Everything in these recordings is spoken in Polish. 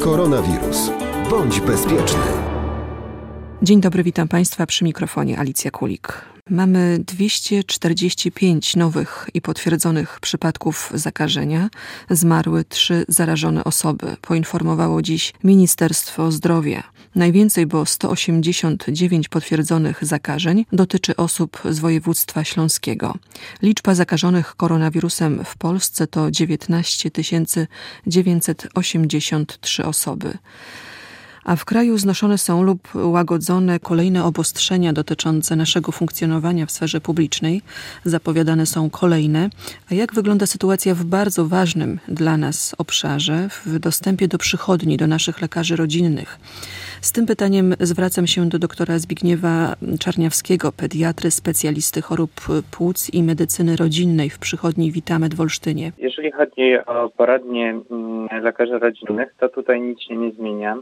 Koronawirus. Bądź bezpieczny. Dzień dobry, witam Państwa przy mikrofonie Alicja Kulik. Mamy 245 nowych i potwierdzonych przypadków zakażenia. Zmarły trzy zarażone osoby, poinformowało dziś Ministerstwo Zdrowia. Najwięcej, bo 189 potwierdzonych zakażeń dotyczy osób z województwa śląskiego. Liczba zakażonych koronawirusem w Polsce to 19 983 osoby a w kraju znoszone są lub łagodzone kolejne obostrzenia dotyczące naszego funkcjonowania w sferze publicznej. Zapowiadane są kolejne. A jak wygląda sytuacja w bardzo ważnym dla nas obszarze, w dostępie do przychodni, do naszych lekarzy rodzinnych? Z tym pytaniem zwracam się do doktora Zbigniewa Czarniawskiego, pediatry, specjalisty chorób płuc i medycyny rodzinnej w przychodni Witamet w Olsztynie. Jeżeli chodzi o poradnie mm, lekarzy rodzinnych, to tutaj nic się nie zmienia.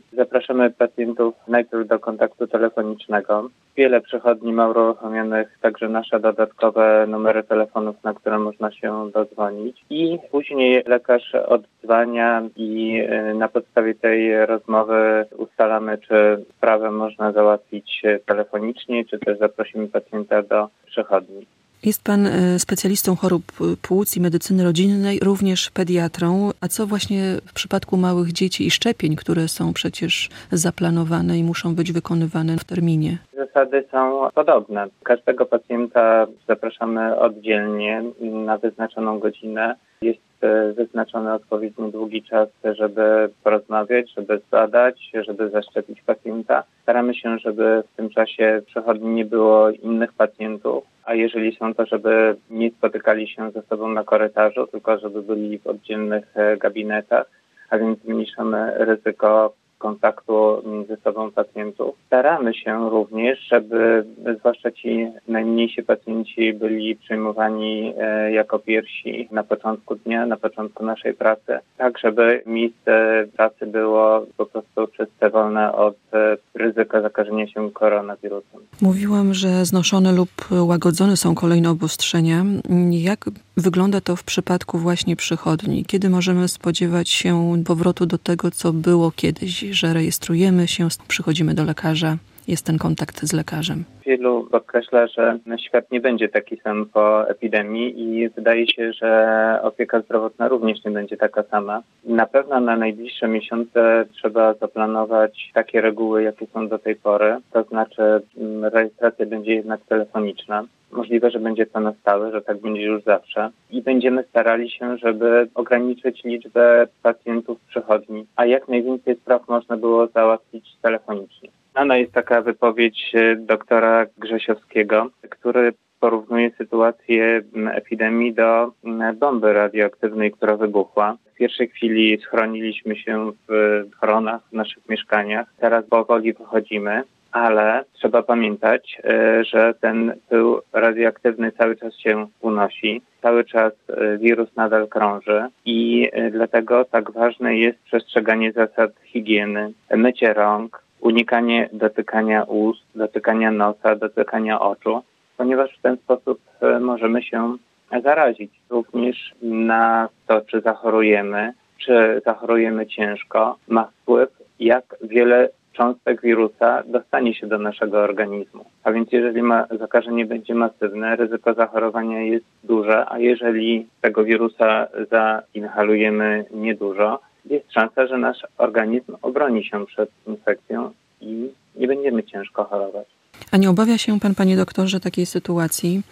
Zapraszamy pacjentów najpierw do kontaktu telefonicznego. Wiele przychodni ma uruchomionych także nasze dodatkowe numery telefonów, na które można się dodzwonić i później lekarz odzwania i y, na podstawie tej rozmowy ustalamy, czy sprawę można załatwić telefonicznie, czy też zaprosimy pacjenta do przychodni. Jest pan e, specjalistą chorób płuc i medycyny rodzinnej, również pediatrą. A co właśnie w przypadku małych dzieci i szczepień, które są przecież zaplanowane i muszą być wykonywane w terminie? Zasady są podobne. Każdego pacjenta zapraszamy oddzielnie na wyznaczoną godzinę. Jest e, wyznaczony odpowiednio długi czas, żeby porozmawiać, żeby zadać, żeby zaszczepić pacjenta. Staramy się, żeby w tym czasie przechodni nie było innych pacjentów a jeżeli są to, żeby nie spotykali się ze sobą na korytarzu, tylko żeby byli w oddzielnych e, gabinetach, a więc zmniejszamy ryzyko kontaktu ze sobą pacjentów. Staramy się również, żeby zwłaszcza ci najmniejsi pacjenci byli przyjmowani e, jako pierwsi na początku dnia, na początku naszej pracy, tak żeby miejsce pracy było po prostu czyste, wolne od e, ryzyka zakażenia się koronawirusem. Mówiłam, że znoszone lub łagodzone są kolejne obostrzenia. Jak wygląda to w przypadku właśnie przychodni? Kiedy możemy spodziewać się powrotu do tego, co było kiedyś, że rejestrujemy się, przychodzimy do lekarza? Jest ten kontakt z lekarzem? Wielu podkreśla, że świat nie będzie taki sam po epidemii i wydaje się, że opieka zdrowotna również nie będzie taka sama. Na pewno na najbliższe miesiące trzeba zaplanować takie reguły, jakie są do tej pory, to znaczy mm, rejestracja będzie jednak telefoniczna. Możliwe, że będzie to na stałe, że tak będzie już zawsze. I będziemy starali się, żeby ograniczyć liczbę pacjentów przychodni, a jak najwięcej spraw można było załatwić telefonicznie. Znana jest taka wypowiedź e, doktora Grzesiowskiego, który porównuje sytuację epidemii do bomby radioaktywnej, która wybuchła. W pierwszej chwili schroniliśmy się w schronach w naszych mieszkaniach. Teraz powoli wychodzimy, ale trzeba pamiętać, e, że ten pył radioaktywny cały czas się unosi. Cały czas e, wirus nadal krąży i dlatego tak ważne jest przestrzeganie zasad higieny, mycie rąk, unikanie dotykania ust, dotykania nosa, dotykania oczu, ponieważ w ten sposób e, możemy się zarazić. Również na to, czy zachorujemy, czy zachorujemy ciężko, ma wpływ, jak wiele cząstek wirusa dostanie się do naszego organizmu. A więc jeżeli ma, zakażenie będzie masywne, ryzyko zachorowania jest duże, a jeżeli tego wirusa zainhalujemy niedużo, jest szansa, że nasz organizm obroni się przed infekcją i nie będziemy ciężko chorować. A nie obawia się pan, panie doktorze, takiej sytuacji,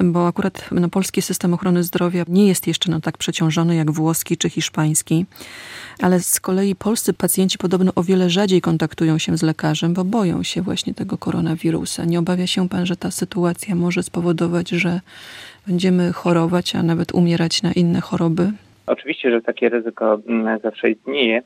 bo akurat no, polski system ochrony zdrowia nie jest jeszcze no, tak przeciążony jak włoski czy hiszpański, ale z kolei polscy pacjenci podobno o wiele rzadziej kontaktują się z lekarzem, bo boją się właśnie tego koronawirusa. Nie obawia się pan, że ta sytuacja może spowodować, że będziemy chorować, a nawet umierać na inne choroby? Oczywiście, że takie ryzyko mm, zawsze istnieje,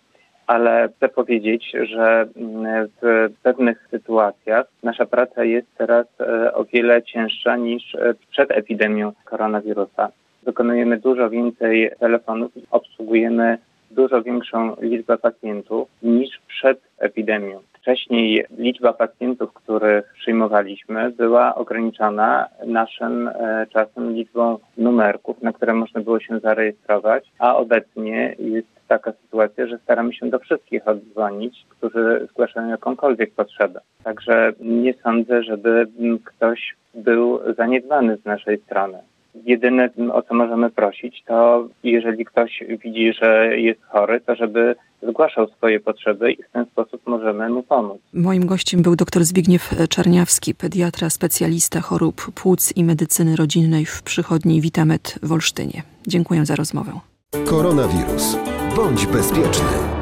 ale chcę powiedzieć, że mm, w pewnych sytuacjach nasza praca jest teraz e, o wiele cięższa niż e, przed epidemią koronawirusa. Wykonujemy dużo więcej telefonów obsługujemy dużo większą liczbę pacjentów niż przed epidemią. Wcześniej liczba pacjentów, których przyjmowaliśmy, była ograniczona naszym e, czasem liczbą numerków, na które można było się zarejestrować, a obecnie jest taka sytuacja, że staramy się do wszystkich oddzwonić, którzy zgłaszają jakąkolwiek potrzebę. Także nie sądzę, żeby ktoś był zaniedbany z naszej strony. Jedyne, o co możemy prosić, to jeżeli ktoś widzi, że jest chory, to żeby zgłaszał swoje potrzeby i w ten sposób możemy mu pomóc. Moim gościem był dr Zbigniew Czerniawski, pediatra, specjalista chorób płuc i medycyny rodzinnej w przychodni Witamet w Olsztynie. Dziękuję za rozmowę. Koronawirus. Bądź bezpieczny.